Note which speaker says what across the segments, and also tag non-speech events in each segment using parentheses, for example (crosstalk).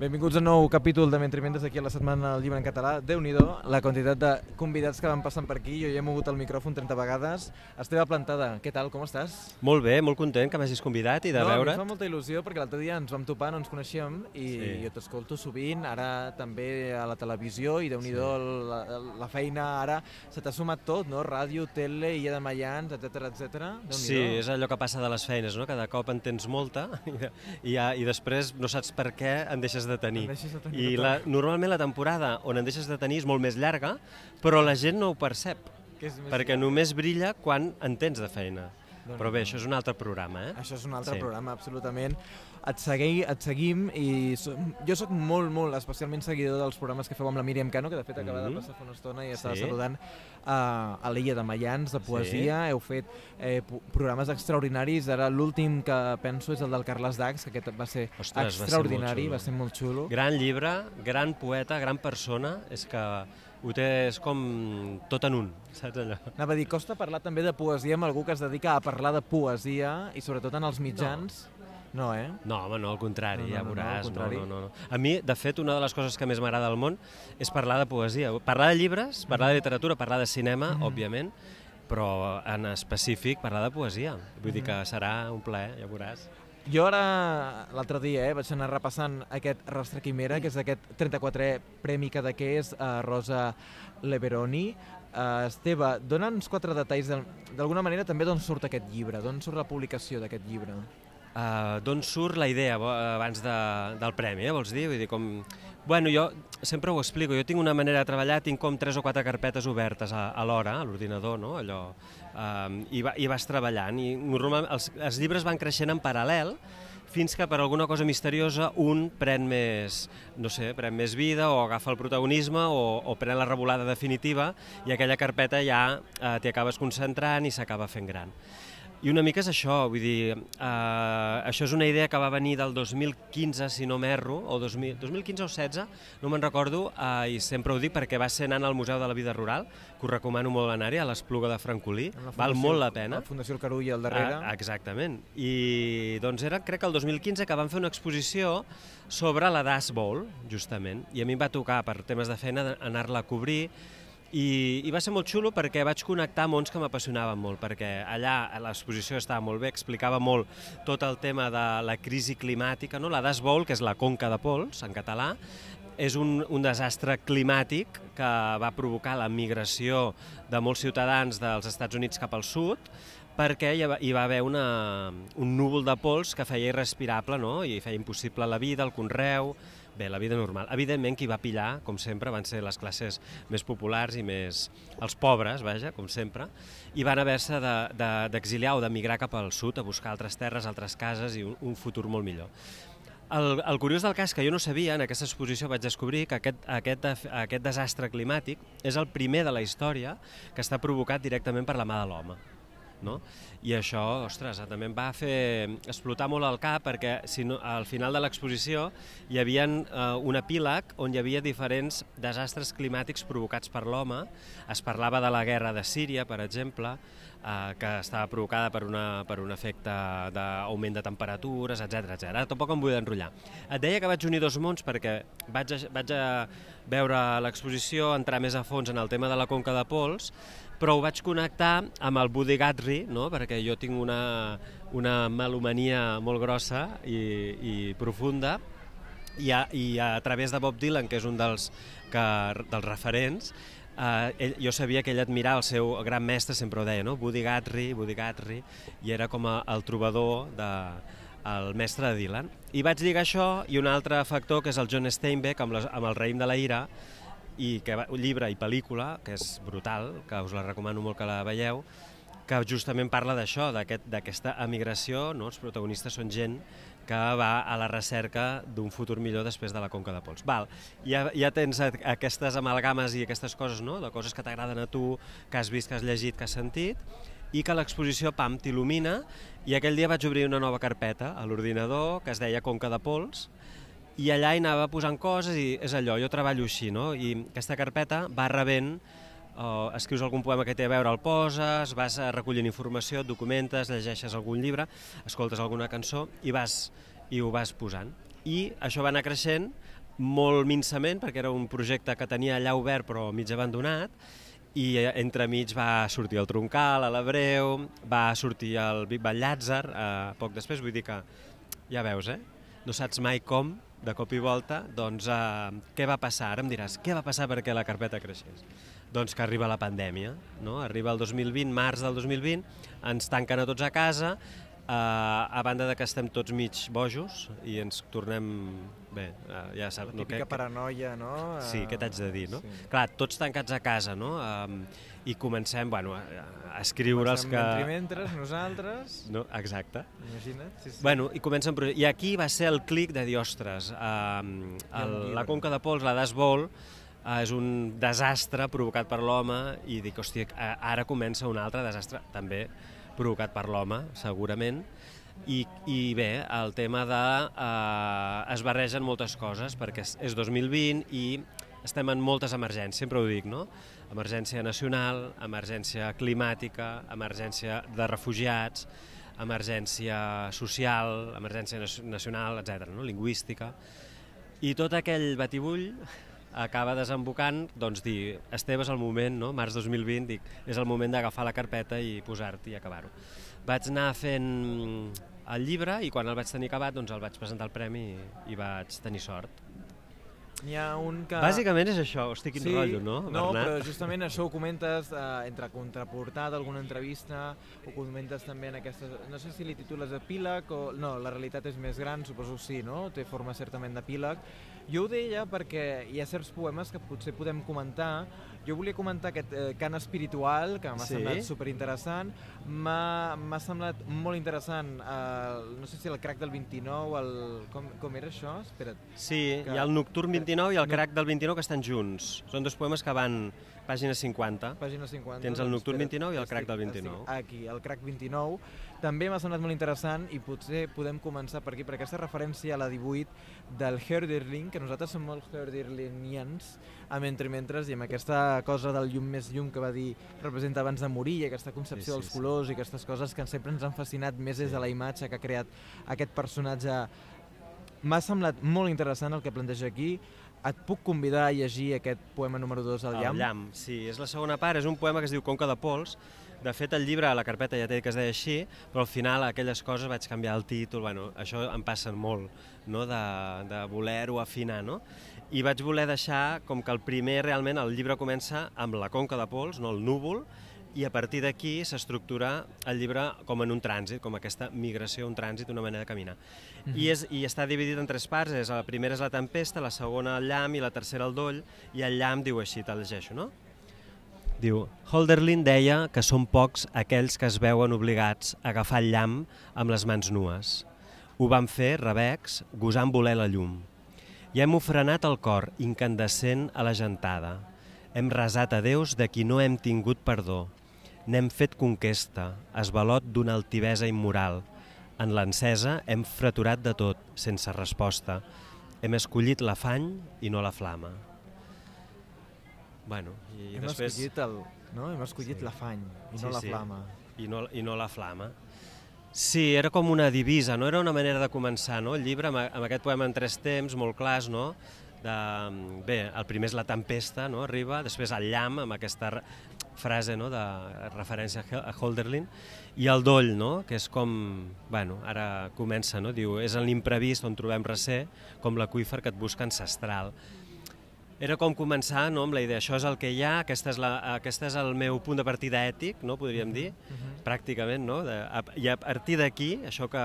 Speaker 1: Benvinguts a un nou capítol de Mentriment des d'aquí a la Setmana del Llibre en Català. déu nhi la quantitat de convidats que van passant per aquí. Jo ja he mogut el micròfon 30 vegades. Esteve Plantada, què tal, com estàs?
Speaker 2: Molt bé, molt content que m'hagis convidat i de
Speaker 1: no,
Speaker 2: veure.
Speaker 1: No, fa molta il·lusió perquè l'altre dia ens vam topar, no ens coneixíem, i sí. jo t'escolto sovint, ara també a la televisió, i déu nhi sí. la, la feina ara se t'ha sumat tot, no? Ràdio, tele, Illa de Mayans, etc etc.
Speaker 2: Sí, és allò que passa de les feines, no? Cada cop en tens molta i, (laughs) i, i després no saps per què en deixes de tenir.
Speaker 1: De tenir
Speaker 2: I la, normalment la temporada on en deixes de tenir és molt més llarga, però la gent no ho percep, perquè llarg. només brilla quan en tens de feina. Doncs però bé, això és un altre programa, eh?
Speaker 1: Això és un altre sí. programa, absolutament et, segui, et seguim i so, jo sóc molt, molt, especialment seguidor dels programes que feu amb la Míriam Cano, que de fet acaba mm -hmm. de passar fa una estona i estava sí. saludant uh, a l'Illa de Mayans, de poesia, sí. heu fet eh, programes extraordinaris, ara l'últim que penso és el del Carles Dax, que aquest va ser Ostres, extraordinari, va ser, va ser molt xulo.
Speaker 2: Gran llibre, gran poeta, gran persona, és que ho té és com tot en un, saps allò?
Speaker 1: Anava a dir, costa parlar també de poesia amb algú que es dedica a parlar de poesia i sobretot en els mitjans. No no, eh?
Speaker 2: No, home, no, al contrari, no, no, ja veuràs. No, no, no, no, A mi, de fet, una de les coses que més m'agrada al món és parlar de poesia. Parlar de llibres, parlar de literatura, parlar de cinema, mm. òbviament, però en específic parlar de poesia. Vull dir que mm. serà un plaer, ja veuràs.
Speaker 1: Jo ara, l'altre dia, eh, vaig anar repassant aquest Rastre Quimera, que és aquest 34è Premi és a Rosa Leveroni. Uh, Esteve, dona'ns quatre detalls, d'alguna manera també d'on surt aquest llibre, d'on surt la publicació d'aquest llibre?
Speaker 2: Uh, D'on surt la idea abans de, del premi, eh, vols dir? Vull dir, com... Bueno, jo sempre ho explico, jo tinc una manera de treballar, tinc com tres o quatre carpetes obertes a, a l'hora, a l'ordinador, no? Allò, um, i, va, i vas treballant, i normalment els, els llibres van creixent en paral·lel, fins que per alguna cosa misteriosa un pren més, no sé, pren més vida o agafa el protagonisme o, o pren la revolada definitiva i aquella carpeta ja eh, t'hi acabes concentrant i s'acaba fent gran. I una mica és això, vull dir, eh, això és una idea que va venir del 2015, si no m'erro, o 2000, 2015 o 16, no me'n recordo, eh, i sempre ho dic perquè va ser anant al Museu de la Vida Rural, que us recomano molt anar-hi, a l'Espluga de Francolí, val molt la pena.
Speaker 1: La Fundació El Carull al darrere.
Speaker 2: Ah, exactament. I doncs era, crec que el 2015, que van fer una exposició sobre la Das Bowl, justament, i a mi em va tocar, per temes de feina, anar-la a cobrir, i, I va ser molt xulo perquè vaig connectar mons que m'apassionaven molt, perquè allà l'exposició estava molt bé, explicava molt tot el tema de la crisi climàtica, no? la Das Bowl, que és la conca de pols en català, és un, un desastre climàtic que va provocar la migració de molts ciutadans dels Estats Units cap al sud, perquè hi va, hi va haver una, un núvol de pols que feia irrespirable no? i feia impossible la vida, el conreu, Bé, la vida normal. Evidentment, qui va pillar, com sempre, van ser les classes més populars i més... els pobres, vaja, com sempre, i van haver-se d'exiliar de, de, o d'emigrar cap al sud a buscar altres terres, altres cases i un, un futur molt millor. El, el curiós del cas que jo no sabia, en aquesta exposició vaig descobrir que aquest, aquest, aquest desastre climàtic és el primer de la història que està provocat directament per la mà de l'home no? I això, ostres, també em va fer explotar molt el cap perquè si no, al final de l'exposició hi havia eh, un epíleg on hi havia diferents desastres climàtics provocats per l'home. Es parlava de la guerra de Síria, per exemple, eh, que estava provocada per, una, per un efecte d'augment de temperatures, etc etc. Ara tampoc em vull enrotllar. Et deia que vaig unir dos mons perquè vaig a, vaig a veure l'exposició, entrar més a fons en el tema de la conca de pols, però ho vaig connectar amb el Buddy Guthrie, no? perquè jo tinc una, una melomania molt grossa i, i profunda, i a, i a través de Bob Dylan, que és un dels, que, dels referents, eh, ell, jo sabia que ell admirava el seu gran mestre, sempre ho deia, no? Buddy Guthrie, Buddy Guthrie, i era com a, el trobador de, el mestre de Dylan. I vaig lligar això i un altre factor, que és el John Steinbeck, amb, les, amb el raïm de la ira, i que llibre i pel·lícula, que és brutal, que us la recomano molt que la veieu, que justament parla d'això, d'aquesta aquest, emigració, no? els protagonistes són gent que va a la recerca d'un futur millor després de la conca de pols. Val, ja, ja tens aquestes amalgames i aquestes coses, no? de coses que t'agraden a tu, que has vist, que has llegit, que has sentit, i que l'exposició, pam, t'il·lumina, i aquell dia vaig obrir una nova carpeta a l'ordinador que es deia Conca de Pols, i allà hi anava posant coses i és allò, jo treballo així, no? I aquesta carpeta va rebent, o escrius algun poema que té a veure, el poses, vas recollint informació, et documentes, llegeixes algun llibre, escoltes alguna cançó i vas i ho vas posant. I això va anar creixent molt minçament, perquè era un projecte que tenia allà obert però mig abandonat, i eh, entremig va sortir el Troncal, a l'Hebreu, va sortir el Big Bang Llàtzer, eh, poc després, vull dir que ja veus, eh? No saps mai com, de cop i volta, doncs eh, què va passar? Ara em diràs, què va passar perquè la carpeta creixés? Doncs que arriba la pandèmia, no? Arriba el 2020, març del 2020, ens tanquen a tots a casa, eh, a banda de que estem tots mig bojos i ens tornem... Bé, eh, ja saps...
Speaker 1: No, Típica que, paranoia, no?
Speaker 2: Sí, què t'haig de dir, no? Sí. Clar, tots tancats a casa, no? Um, I comencem, bueno, a, a escriure els que...
Speaker 1: Mentre mentre, nosaltres... (laughs)
Speaker 2: No, exacte.
Speaker 1: Imagina't. Sí, sí.
Speaker 2: Bueno, i comencen... I aquí va ser el clic de dir, ostres, um, el, la conca de pols, la Dasbol, Uh, és un desastre provocat per l'home i dic, hòstia, ara comença un altre desastre també provocat per l'home, segurament, i, i bé, el tema de... Eh, es barregen moltes coses perquè és 2020 i estem en moltes emergències, sempre ho dic, no? Emergència nacional, emergència climàtica, emergència de refugiats, emergència social, emergència nacional, etc. no? lingüística. I tot aquell batibull acaba desembocant, doncs dir, Esteve és el moment, no? març 2020, dic, és el moment d'agafar la carpeta i posar-t'hi i acabar-ho. Vaig anar fent el llibre i quan el vaig tenir acabat doncs el vaig presentar al premi i, i vaig tenir sort.
Speaker 1: N'hi ha un que...
Speaker 2: Bàsicament és això, hosti, quin
Speaker 1: sí,
Speaker 2: rotllo, no,
Speaker 1: No, però justament això ho comentes eh, entre contraportada, alguna entrevista, ho comentes també en aquesta... No sé si li titules epíleg o... No, la realitat és més gran, suposo sí, no? Té forma certament d'epíleg. Jo ho deia perquè hi ha certs poemes que potser podem comentar. Jo volia comentar aquest eh, cant espiritual, que m'ha sí. semblat superinteressant. M'ha semblat molt interessant, eh, no sé si el crac del 29, el... Com, com era això? Espera't.
Speaker 2: Sí, que... hi ha el nocturn 29 29 i el crac del 29 que estan junts. Són dos poemes que van pàgina 50.
Speaker 1: Pàgina 50.
Speaker 2: Tens el Nocturn 29 i el crac del 29.
Speaker 1: Aquí, el crac 29. També m'ha semblat molt interessant i potser podem començar per aquí, per aquesta referència a la 18 del Herderling, que nosaltres som molt Herderlingians, amb entre mentres i amb aquesta cosa del llum més llum que va dir representa abans de morir i aquesta concepció sí, sí, dels colors sí. i aquestes coses que sempre ens han fascinat més sí. des de la imatge que ha creat aquest personatge M'ha semblat molt interessant el que planteja aquí. Et puc convidar a llegir aquest poema número 2, El llamp?
Speaker 2: El llamp, sí. És la segona part, és un poema que es diu Conca de pols. De fet, el llibre a la carpeta ja té que es deia així, però al final aquelles coses vaig canviar el títol, bueno, això em passa molt, no? de, de voler-ho afinar, no? I vaig voler deixar com que el primer, realment, el llibre comença amb la conca de pols, no el núvol, i a partir d'aquí s'estructura el llibre com en un trànsit, com aquesta migració, un trànsit, una manera de caminar. Mm -hmm. I, és, I està dividit en tres parts, és, la primera és la tempesta, la segona el llamp i la tercera el doll, i el llamp diu així, te'l llegeixo, no? Diu, Holderlin deia que són pocs aquells que es veuen obligats a agafar el llamp amb les mans nues. Ho van fer, rebecs, gosant voler la llum. I hem ofrenat el cor, incandescent a la gentada. Hem resat a Déus de qui no hem tingut perdó, n'hem fet conquesta, esvalot d'una altivesa immoral. En l'encesa hem fraturat de tot, sense resposta. Hem escollit l'afany i no la flama. Bueno, i
Speaker 1: hem
Speaker 2: després...
Speaker 1: escollit el, no? Hem escollit sí. l'afany i no sí, la flama.
Speaker 2: I no, I no la flama. Sí, era com una divisa, no? Era una manera de començar, no? El llibre, amb, amb aquest poema en tres temps, molt clars, no? De, bé, el primer és la tempesta, no? Arriba, després el llamp, amb aquesta frase no, de referència a Holderlin, i el doll, no, que és com, bueno, ara comença, no, diu, és l'imprevist on trobem recer, com l'aqüífer que et busca ancestral. Era com començar no, amb la idea, això és el que hi ha, aquest és, la, aquest és el meu punt de partida ètic, no, podríem dir, uh -huh. pràcticament, no? De, a, i a partir d'aquí, això que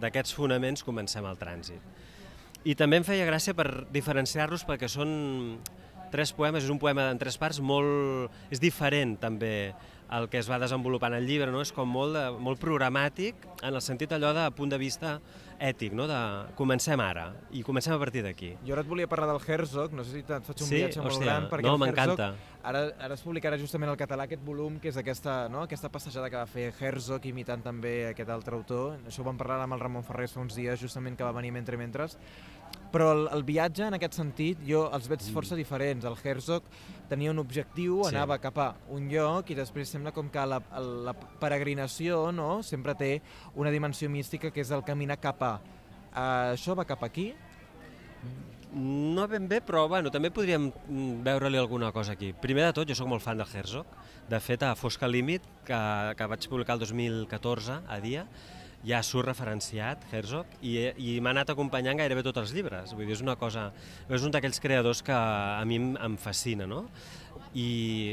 Speaker 2: d'aquests fonaments comencem el trànsit. I també em feia gràcia per diferenciar-los perquè són tres poemes, és un poema en tres parts molt... és diferent també el que es va desenvolupant el llibre, no? és com molt, de, molt programàtic en el sentit allò de punt de vista ètic, no? de comencem ara i comencem a partir d'aquí.
Speaker 1: Jo ara et volia parlar del Herzog, no sé si et faig un
Speaker 2: sí?
Speaker 1: viatge molt
Speaker 2: Hòstia,
Speaker 1: gran, perquè
Speaker 2: no,
Speaker 1: el
Speaker 2: Herzog,
Speaker 1: ara, ara es publicarà justament al català aquest volum, que és aquesta, no? aquesta passejada que va fer Herzog imitant també aquest altre autor. Això ho vam parlar amb el Ramon Ferrer fa uns dies, justament que va venir mentre mentres, però el, el viatge, en aquest sentit, jo els veig mm. força diferents. El Herzog tenia un objectiu, sí. anava cap a un lloc i després sembla com que la, la peregrinació no? sempre té una dimensió mística que és el caminar cap a. Uh, això va cap aquí?
Speaker 2: No ben bé, però bueno, també podríem mm, veure-li alguna cosa aquí. Primer de tot, jo sóc molt fan del Herzog. De fet, a Fosca Límit, que, que vaig publicar el 2014, a dia, ja surt referenciat Herzog i, i m'ha anat acompanyant gairebé tots els llibres. Vull dir, és una cosa... És un d'aquells creadors que a mi em, fascina, no? I,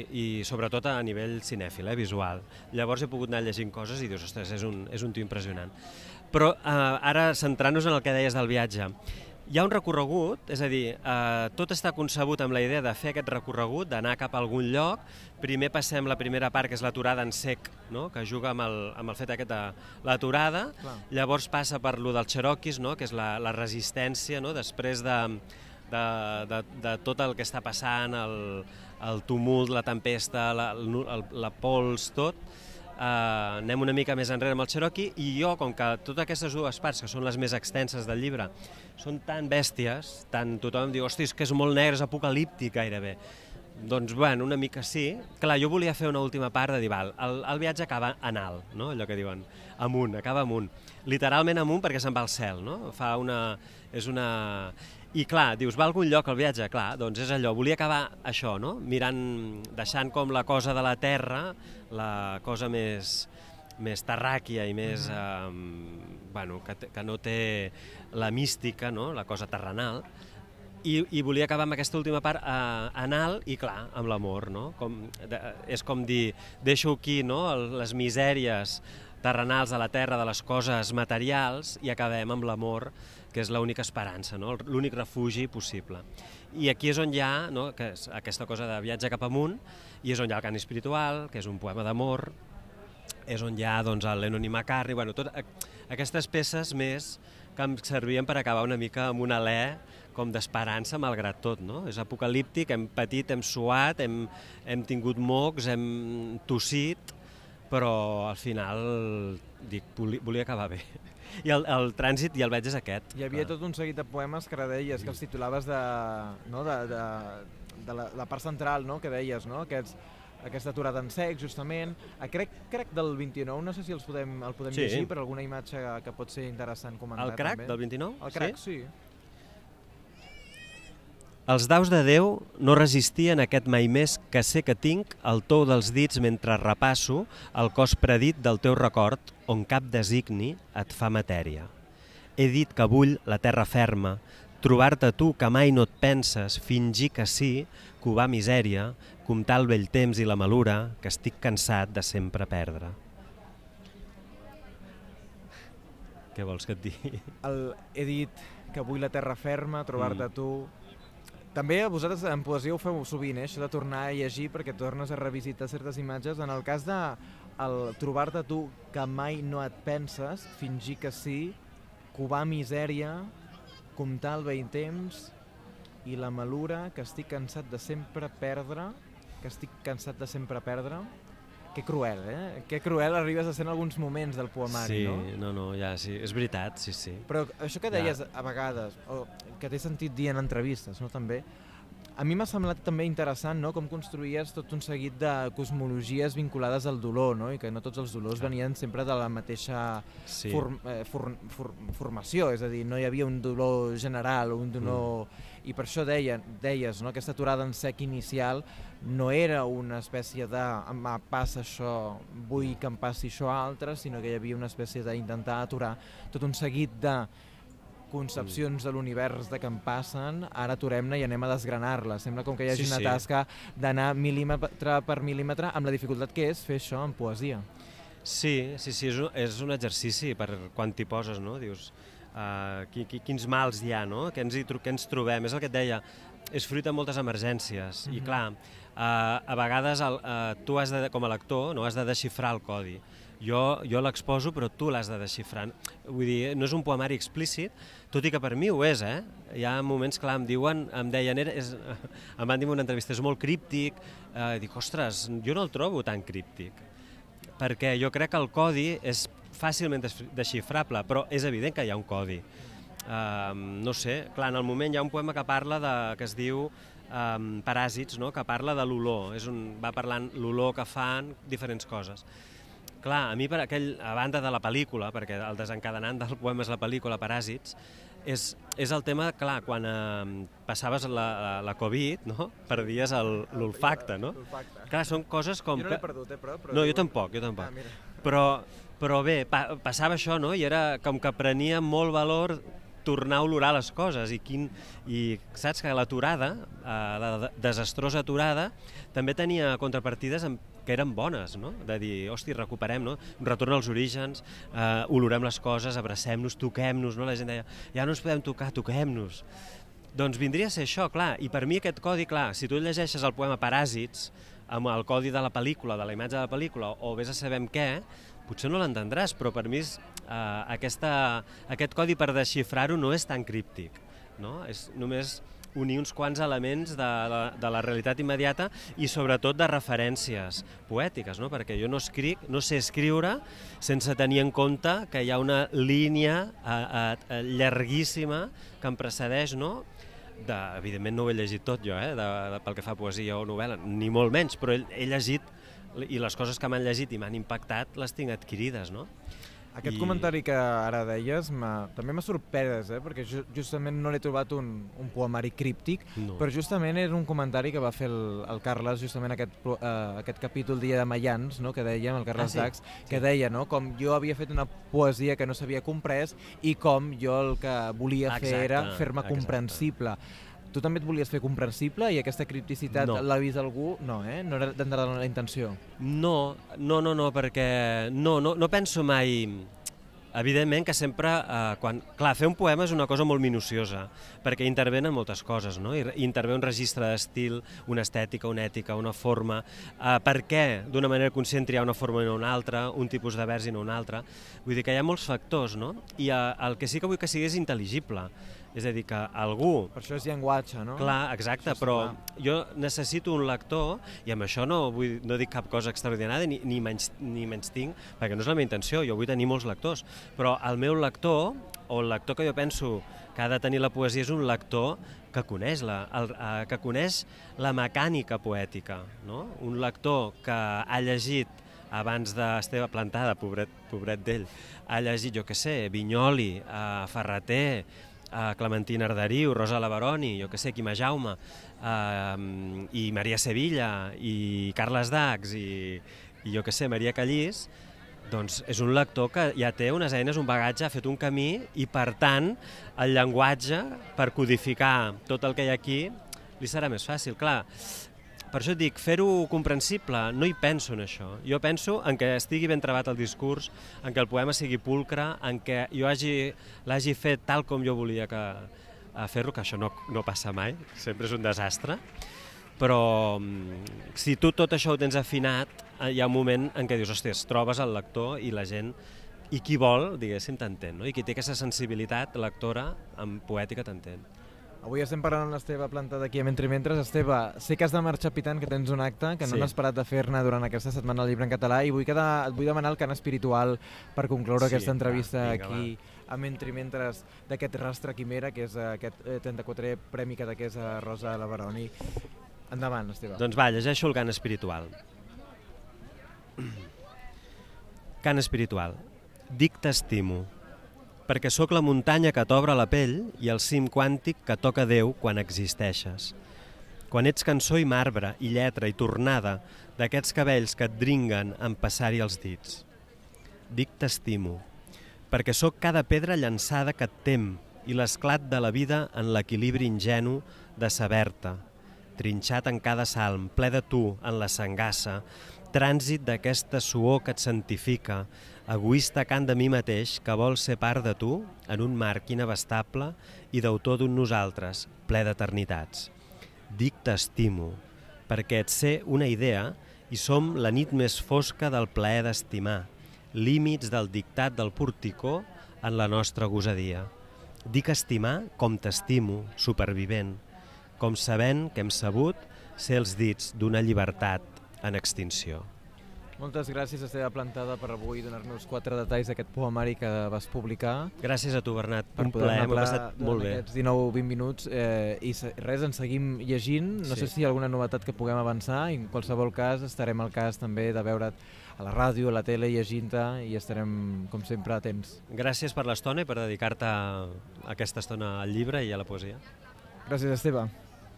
Speaker 2: i sobretot a nivell cinèfil, eh, visual. Llavors he pogut anar llegint coses i dius, ostres, és un, és un tio impressionant. Però eh, ara, centrant-nos en el que deies del viatge, hi ha un recorregut, és a dir, eh, tot està concebut amb la idea de fer aquest recorregut, d'anar cap a algun lloc. Primer passem la primera part, que és l'aturada en sec, no? que juga amb el, amb el fet aquest de l'aturada. Llavors passa per lo dels Cherokees, no? que és la, la resistència, no? després de, de, de, de tot el que està passant, el, el tumult, la tempesta, la, la, la pols, tot Uh, anem una mica més enrere amb el Cherokee i jo, com que totes aquestes dues parts, que són les més extenses del llibre, són tan bèsties, tant tothom diu, hosti, que és molt negre, és apocalíptic gairebé. Doncs, bueno, una mica sí. Clar, jo volia fer una última part de dir, val, el, el viatge acaba en alt, no? allò que diuen, amunt, acaba amunt. Literalment amunt perquè se'n va al cel, no? Fa una... És una... I clar, dius, va a algun lloc el viatge? Clar, doncs és allò, volia acabar això, no? Mirant, deixant com la cosa de la terra, la cosa més, més terràquia i més, eh, bueno, que, que no té la mística, no? la cosa terrenal, i, i volia acabar amb aquesta última part eh, anal i clar, amb l'amor, no? Com, de, és com dir, deixo aquí no? Les misèries terrenals de la terra, de les coses materials, i acabem amb l'amor que és l'única esperança, no? l'únic refugi possible. I aquí és on hi ha no? que és aquesta cosa de viatge cap amunt, i és on hi ha el cant espiritual, que és un poema d'amor, és on hi ha doncs, el Lennon i McCartney, bueno, tot, aquestes peces més que em servien per acabar una mica amb un alè com d'esperança malgrat tot, no? És apocalíptic, hem patit, hem suat, hem, hem tingut mocs, hem tossit, però al final dic, volia acabar bé i el, el trànsit ja el veig és aquest.
Speaker 1: Hi havia tot un seguit de poemes que deies, que els titulaves de, no, de, de, de la, la part central, no?, que deies, no?, Aquests, aquesta aturada en sec, justament. A crec, crec del 29, no sé si els podem, el podem sí. llegir per alguna imatge que pot ser interessant comentar.
Speaker 2: El crac
Speaker 1: també.
Speaker 2: del 29?
Speaker 1: El crac, sí. sí.
Speaker 2: Els daus de Déu no resistien aquest mai més que sé que tinc el tou dels dits mentre repasso el cos predit del teu record on cap designi et fa matèria. He dit que vull la terra ferma, trobar-te tu que mai no et penses, fingir que sí, covar misèria, comptar el vell temps i la malura que estic cansat de sempre perdre. Què vols que et digui?
Speaker 1: El, he dit que vull la terra ferma, trobar-te mm. tu, també a vosaltres en poesia ho feu sovint, eh? això de tornar a llegir perquè tornes a revisitar certes imatges. En el cas de trobar-te tu que mai no et penses, fingir que sí, covar misèria, comptar el vell temps i la malura que estic cansat de sempre perdre, que estic cansat de sempre perdre, que cruel, eh? Que cruel arribes a ser en alguns moments del poemari,
Speaker 2: sí,
Speaker 1: no?
Speaker 2: Sí, no, no, ja, sí, és veritat, sí, sí.
Speaker 1: Però això que deies ja. a vegades, o que t'he sentit dir en entrevistes, no, també, a mi m'ha semblat també interessant no? com construïes tot un seguit de cosmologies vinculades al dolor, no? i que no tots els dolors venien sempre de la mateixa sí. form, eh, for, for, formació, és a dir, no hi havia un dolor general o un dolor... Mm. I per això deia, deies, no? aquesta aturada en sec inicial no era una espècie de em passa això, vull que em passi això a altres, sinó que hi havia una espècie d'intentar aturar tot un seguit de concepcions de l'univers de què em passen, ara aturem-ne i anem a desgranar-la. Sembla com que hi hagi sí, una sí. tasca d'anar mil·límetre per mil·límetre amb la dificultat que és fer això en poesia.
Speaker 2: Sí, sí, sí, és un, és un exercici per quan t'hi poses, no? Dius, uh, qui, qui, quins mals hi ha, no? Què ens, hi, què ens trobem? És el que et deia, és fruit de moltes emergències. Mm -hmm. I clar, uh, a vegades el, uh, tu has de, com a lector no, has de desxifrar el codi jo, jo l'exposo però tu l'has de desxifrar. Vull dir, no és un poemari explícit, tot i que per mi ho és, eh? Hi ha moments, clar, em diuen, em deien, és, (laughs) em van dir en una entrevista, és molt críptic, eh, dic, ostres, jo no el trobo tan críptic, perquè jo crec que el codi és fàcilment desxifrable, però és evident que hi ha un codi. Uh, no sé, clar, en el moment hi ha un poema que parla de, que es diu um, Paràsits, no? que parla de l'olor, és un, va parlant l'olor que fan diferents coses. Clar, a mi per aquell, a banda de la pel·lícula, perquè el desencadenant del poema és la pel·lícula Paràsits, és, és el tema, clar, quan eh, passaves la, la Covid, no? perdies l'olfacte, no? Clar, són coses com...
Speaker 1: Jo no l'he perdut, eh, però... però
Speaker 2: no, jo tampoc, jo tampoc.
Speaker 1: Ah, mira.
Speaker 2: però, però bé, pa, passava això, no? I era com que prenia molt valor tornar a olorar les coses i, quin, i saps que l'aturada, eh, la desastrosa aturada, també tenia contrapartides amb, que eren bones, no? de dir, hosti, recuperem, no? retorn als orígens, eh, olorem les coses, abracem-nos, toquem-nos, no? la gent deia, ja no ens podem tocar, toquem-nos. Doncs vindria a ser això, clar, i per mi aquest codi, clar, si tu llegeixes el poema Paràsits, amb el codi de la pel·lícula, de la imatge de la pel·lícula, o vés a saber què, potser no l'entendràs, però per mi és, eh, aquesta, aquest codi per desxifrar-ho no és tan críptic. No? És només unir uns quants elements de, de, de la realitat immediata i sobretot de referències poètiques, no? perquè jo no escric, no sé escriure sense tenir en compte que hi ha una línia a, a, a llarguíssima que em precedeix, no? De, evidentment no ho he llegit tot jo, eh, de, de, pel que fa a poesia o novel·la, ni molt menys, però he, he llegit i les coses que m'han llegit i m'han impactat les tinc adquirides, no?
Speaker 1: Aquest I... comentari que ara deies també m'ha sorprès, eh? perquè ju justament no l'he trobat un, un poemari críptic, no. però justament és un comentari que va fer el, el Carles justament aquest, uh, aquest capítol Dia de Mayans, no? que dèiem, el Carles ah, sí? Dax, que sí. deia no? com jo havia fet una poesia que no s'havia comprès i com jo el que volia exacte, fer era fer-me comprensible. Tu també et volies fer comprensible i aquesta cripticitat no. l'ha vist algú? No, eh? No era d'entrada la intenció.
Speaker 2: No, no, no, no, perquè no, no, no penso mai... Evidentment que sempre, eh, quan... Clar, fer un poema és una cosa molt minuciosa, perquè intervenen moltes coses, no? I intervé un registre d'estil, una estètica, una ètica, una forma, eh, per què d'una manera conscient triar una forma i no una altra, un tipus de vers i no un altre. Vull dir que hi ha molts factors, no? I eh, el que sí que vull que sigui és intel·ligible. És a dir, que algú...
Speaker 1: Per això és llenguatge, no?
Speaker 2: Clar, exacte, però clar. jo necessito un lector, i amb això no, vull, no dic cap cosa extraordinària ni, ni, menys, ni menys tinc, perquè no és la meva intenció, jo vull tenir molts lectors, però el meu lector, o el lector que jo penso que ha de tenir la poesia és un lector que coneix la, el, eh, que coneix la mecànica poètica, no? un lector que ha llegit abans d'Esteve Plantada, pobret, pobret d'ell, ha llegit, jo què sé, Vinyoli, eh, Ferreter, a Clementina Arderiu, Rosa Lavaroni, jo que sé, Quima Jaume, eh, i Maria Sevilla, i Carles Dax, i, i jo que sé, Maria Callís, doncs és un lector que ja té unes eines, un bagatge, ha fet un camí i, per tant, el llenguatge, per codificar tot el que hi ha aquí, li serà més fàcil. Clar, per això dic, fer-ho comprensible, no hi penso en això. Jo penso en que estigui ben trebat el discurs, en que el poema sigui pulcre, en que jo l'hagi fet tal com jo volia que, a fer-lo, que això no, no passa mai, sempre és un desastre, però mm, si tu tot això ho tens afinat, eh, hi ha un moment en què dius, hòstia, trobes el lector i la gent i qui vol, diguéssim, t'entén, no? i qui té aquesta sensibilitat lectora amb poètica t'entén.
Speaker 1: Avui estem parlant amb l'Esteve Planta d'aquí a Mentre Mentres. Esteve, sé que has de marxar pitant, que tens un acte, que no sí. n'has parat de fer-ne durant aquesta setmana al llibre en català i vull, quedar, et vull demanar el cant espiritual per concloure sí, aquesta entrevista va, vinga, aquí va. a Mentre Mentres d'aquest rastre quimera, que és aquest 34è eh, Premi Cadaquesa Rosa Lavaroni. Endavant, Esteve.
Speaker 2: Doncs va, llegeixo el cant espiritual. Cant espiritual. Dic t'estimo, perquè sóc la muntanya que t'obre la pell i el cim quàntic que toca Déu quan existeixes. Quan ets cançó i marbre, i lletra, i tornada, d'aquests cabells que et dringuen en passar-hi els dits. Dic t'estimo, perquè sóc cada pedra llançada que et tem i l'esclat de la vida en l'equilibri ingenu de saber-te, trinxat en cada salm, ple de tu, en la sangassa, trànsit d'aquesta suor que et santifica, egoista cant de mi mateix que vol ser part de tu en un marc inabastable i d'autor d'un nosaltres, ple d'eternitats. Dic t'estimo, perquè et sé una idea i som la nit més fosca del plaer d'estimar, límits del dictat del porticó en la nostra gosadia. Dic estimar com t'estimo, supervivent, com sabent que hem sabut ser els dits d'una llibertat en extinció.
Speaker 1: Moltes gràcies, Esteve Plantada, per avui donar-nos quatre detalls d'aquest poemari que vas publicar.
Speaker 2: Gràcies a tu, Bernat.
Speaker 1: Per
Speaker 2: un plaer, m'ho passat molt bé.
Speaker 1: aquests 19-20 minuts. Eh, I res, ens seguim llegint. No sí. sé si hi ha alguna novetat que puguem avançar. En qualsevol cas, estarem al cas també de veure't a la ràdio, a la tele, llegint-te i estarem, com sempre, atents.
Speaker 2: Gràcies per l'estona i per dedicar-te aquesta estona al llibre i a la poesia.
Speaker 1: Gràcies, Esteve.